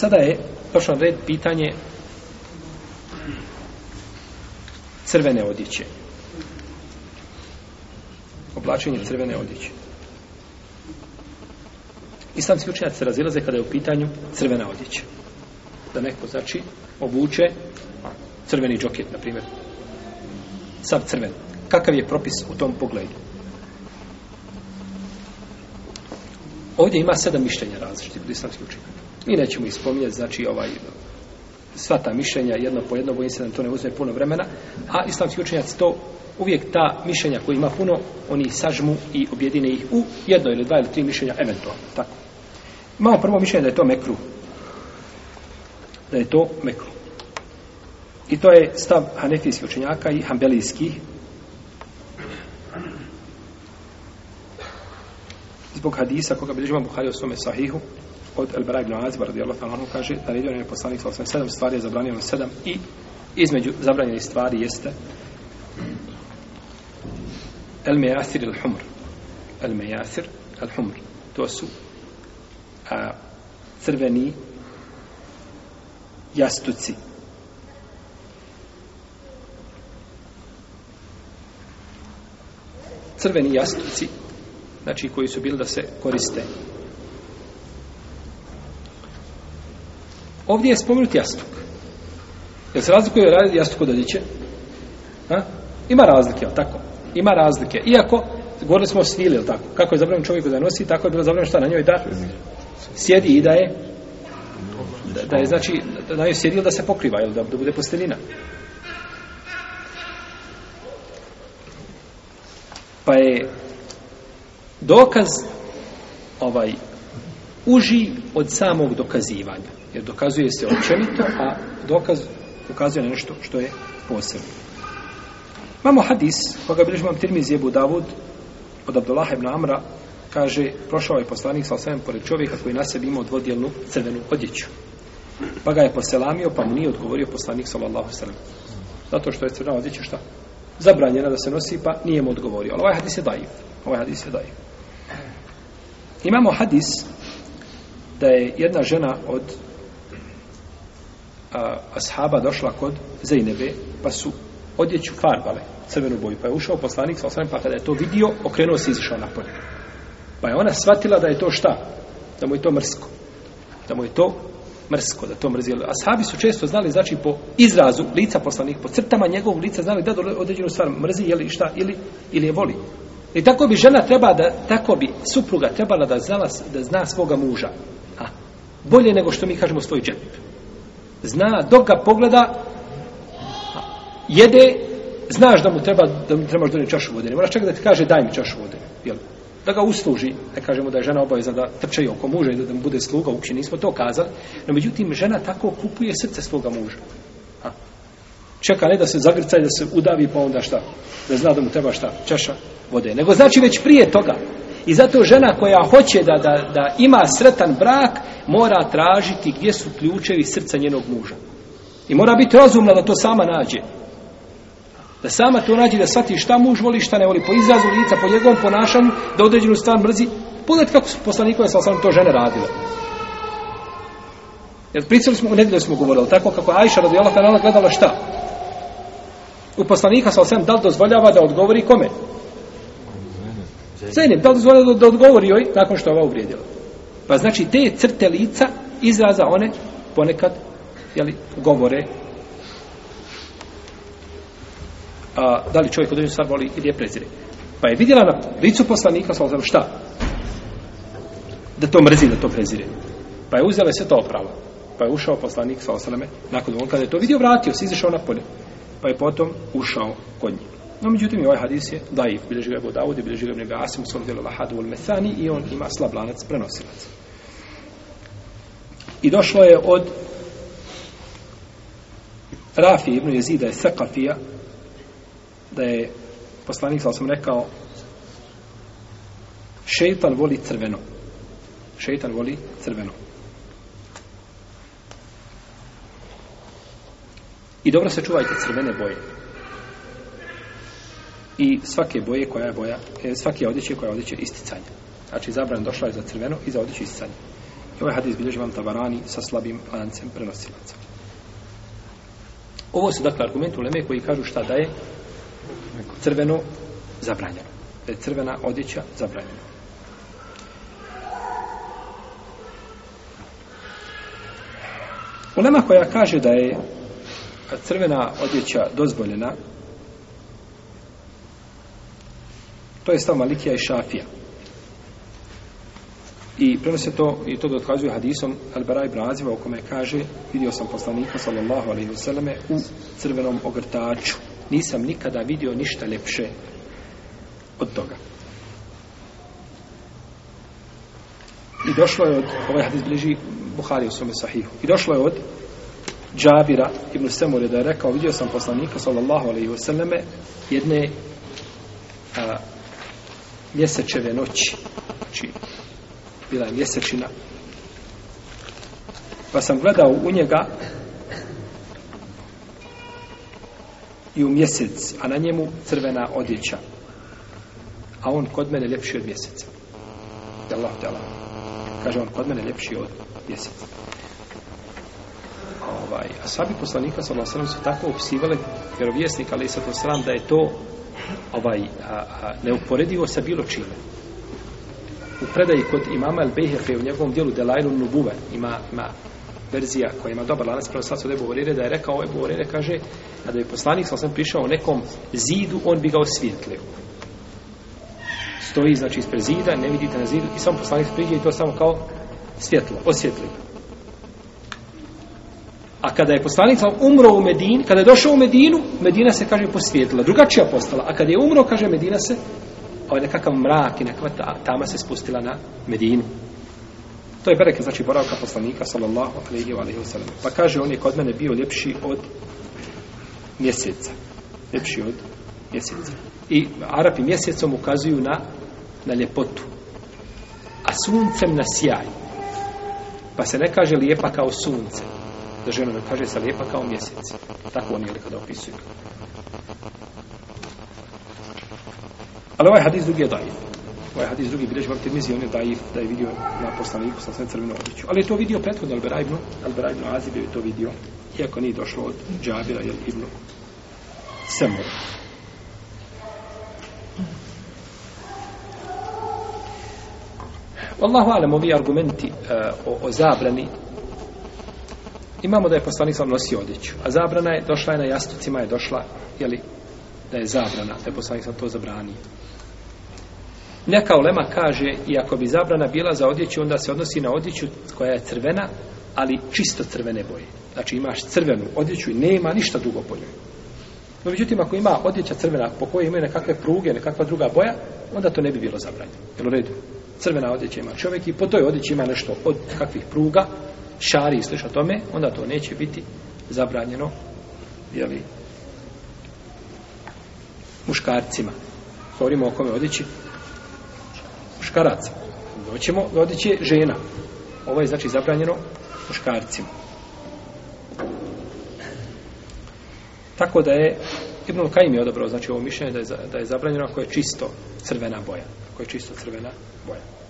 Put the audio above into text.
sada je došao red pitanje crvene odjeće. Oblačenje crvene odjeće. Islamski učenjaci se razilaze kada je u pitanju crvena odjeća. Da neko znači obuče crveni džoket, na primjer. Sad crven. Kakav je propis u tom pogledu? Ovdje ima sedam mišljenja različitih od islamskih učenjaka. Mi nećemo ispominjati, znači, ovaj, sva ta mišljenja, jedno po jedno, bojim se da to ne uzme puno vremena, a islamski učenjac to uvijek ta mišljenja koji ima puno, oni sažmu i objedine ih u jedno ili dva ili tri mišljenja, eventualno, tako. Imamo prvo mišljenje da je to mekru. Da je to mekru. I to je stav hanefijskih učenjaka i hambelijskih. Zbog hadisa koga bi držima Buhari u svome sahihu, od El Bara ibn Azib, radijallahu ta'ala, kaže, naredio nam je poslanik sa sedam stvari, je zabranio nam sedam i između zabranjenih stvari jeste El Mejasir il Humr. El Mejasir il Humr. To su a, crveni jastuci. crveni jastuci, znači koji su bili da se koriste Ovdje je spomenut jastuk. Jel se razlikuje jastuk od odjeće? Ha? Ima razlike, ali tako? Ima razlike. Iako, govorili smo o svili, ali tako? Kako je zabranjeno čovjeku da nosi, tako je bilo zabranjeno šta na njoj da sjedi i da je da, da je, znači, da je sjedi ili da se pokriva, ili da, da bude postelina. Pa je dokaz ovaj uži od samog dokazivanja. Jer dokazuje se općenito, a dokaz ukazuje na nešto što je posebno. Imamo hadis, koga bilježi imam tirmiz jebu Davud, od Abdullah ibn Amra, kaže, prošao je poslanik sa osvijem pored čovjeka koji na sebi imao dvodjelnu crvenu odjeću. Pa ga je poselamio, pa mu nije odgovorio poslanik sallallahu sallam. Zato što je crvena odjeća šta? Zabranjena da se nosi, pa nije mu odgovorio. Ali ovaj hadis je daji. Ovaj hadis je daji. Imamo hadis da je jedna žena od a, ashaba došla kod Zainebe, pa su odjeću farbale, crvenu boju, pa je ušao poslanik sa osvrame, pa kada je to vidio, okrenuo se i izišao napolje. Pa je ona shvatila da je to šta? Da mu je to mrsko. Da mu je to mrsko, da to mrzilo. Ashabi su često znali, znači, po izrazu lica poslanik, po crtama njegovog lica, znali da određenu stvar mrzi, je li šta, ili, ili je voli. I tako bi žena treba da, tako bi supruga trebala da, znala, da zna svoga muža bolje nego što mi kažemo svoj džep. Zna, dok ga pogleda, jede, znaš da mu treba, da mu trebaš donijeti čašu vode. Ne moraš čekati da ti kaže daj mi čašu vode. Jel? Da ga usluži, ne kažemo da je žena obaveza da trče oko muža i da mu bude sluga, uopće nismo to kazali. No, međutim, žena tako kupuje srce svoga muža. Ha? Čeka ne da se zagrca i da se udavi, pa onda šta? Da zna da mu treba šta? Čaša vode. Nego znači već prije toga, I zato žena koja hoće da, da, da ima sretan brak, mora tražiti gdje su ključevi srca njenog muža. I mora biti razumna da to sama nađe. Da sama to nađe, da shvati šta muž voli, šta ne voli, po izrazu lica, po njegovom ponašanju, da određenu stvar mrzi. Pogledajte kako su poslanikove sa to žene radile. Jer pričali smo, u nedelju smo govorili, tako kako je Ajša radijalak na gledala šta? U poslanika sa osam, da li dozvoljava da odgovori kome? Zajnjeb, da li dozvore da odgovori joj nakon što ova uvrijedila? Pa znači, te crte lica izraza one ponekad, jeli, govore. A, da li čovjek određenu stvar voli ili je prezire? Pa je vidjela na licu poslanika, svala znam šta? Da to mrzi, da to prezire. Pa je uzela sve to opravo. Pa je ušao poslanik, svala znam, nakon on kada je to vidio, vratio se, izišao na polje. Pa je potom ušao kod njih. No, međutim, i ovaj hadis je daif, bilježi ga Ebu Dawud, bilježi ga Ibn Asim, svog djela Lahadu ul Methani, i on ima slab lanac prenosilac. I došlo je od Rafi ibn Jezida je Thakafija, da je poslanik, sam rekao, šeitan voli crveno. Šeitan voli crveno. I dobro se čuvajte crvene boje i svake boje koja je boja, e, svake odjeće koja je odjeće isticanja. Znači, zabran došla je za crveno i za odjeće isticanja. I ovaj hadis bilježi vam tabarani sa slabim lancem prenosilaca. Ovo su, dakle, argument u Leme koji kažu šta da je crveno zabranjeno. Da je crvena odjeća zabranjena. Ulema koja kaže da je crvena odjeća dozvoljena, To je stav Malikija i Šafija. I prenose to, i to dotkazuje hadisom Al-Baraj Braziva, u kome kaže, vidio sam poslanika, sallallahu alaihi vseleme, u crvenom ogrtaču. Nisam nikada vidio ništa ljepše od toga. I došlo je od, ovaj hadis bliži Buhari u svome sahihu, i došlo je od Džabira ibn Semur da je rekao, vidio sam poslanika, sallallahu alaihi vseleme, jedne a, mjesečeve noći. Znači, bila je mjesečina. Pa sam gledao u njega i u mjesec, a na njemu crvena odjeća. A on kod mene ljepši od mjeseca. Allah, Allah. Kaže on, kod mene ljepši od mjeseca. A ovaj, a sabi poslanika sa Allah su tako opsivali vjerovjesnik, ali i sa to sram, da je to ovaj, a, a, neuporedivo sa bilo čime. U predaji kod imama El Bejheke u njegovom dijelu Delajlu Nubuve ima, ima verzija koja ima dobar lanac prema sada Ebu Horire da je rekao Ebu Horire kaže a da je poslanik sa sam prišao o nekom zidu on bi ga osvijetlio stoji znači ispred zida ne vidite na zidu i sam poslanik priđe i to samo kao svjetlo, osvjetlio A kada je poslanik umro u Medin, kada je došao u Medinu, Medina se, kaže, posvijetila. Drugačija postala. A kada je umro, kaže, Medina se, ovaj nekakav mrak i nekakva ta, tama se spustila na Medinu. To je bereke, znači, boravka poslanika, sallallahu alaihi wa alaihi wa sallam. Pa kaže, on je kod mene bio ljepši od mjeseca. Ljepši od mjeseca. I Arapi mjesecom ukazuju na, na ljepotu. A suncem na sjaj. Pa se ne kaže lijepa kao sunce za ženu da kaže sa lijepa kao mjesec. Tako oni ili kada opisuju. Ali ovaj hadis drugi je dajiv. Ovaj hadis drugi bilježi vrti mizi, on je dajiv da je vidio na poslaniku sa sve crvenu odiću. Ali je to vidio prethodno Albera Ibnu, Albera Ibnu Azib je to vidio, iako nije došlo od Džabira ili Ibnu Semura. Wallahu alam, ovi argumenti uh, o, o zabrani imamo da je poslanik sam nosio odjeću, a zabrana je, došla je na jastucima, je došla, jeli, da je zabrana, da je poslanik sam to zabranio. Neka ulema kaže, i ako bi zabrana bila za odjeću, onda se odnosi na odjeću koja je crvena, ali čisto crvene boje. Znači imaš crvenu odjeću i nema ništa drugo po njoj. No, međutim, ako ima odjeća crvena po kojoj imaju nekakve pruge, nekakva druga boja, onda to ne bi bilo zabranjeno. Jel u redu? Crvena odjeća ima čovjek i po toj odjeći ima nešto od kakvih pruga, šari i slično tome, onda to neće biti zabranjeno jeli, muškarcima. Govorimo o kome odići muškaraca. Doćemo da odići žena. Ovo je znači zabranjeno muškarcima. Tako da je Ibn Kajim je odabrao znači ovo mišljenje da je, da je zabranjeno ako je čisto crvena boja. Ako je čisto crvena boja.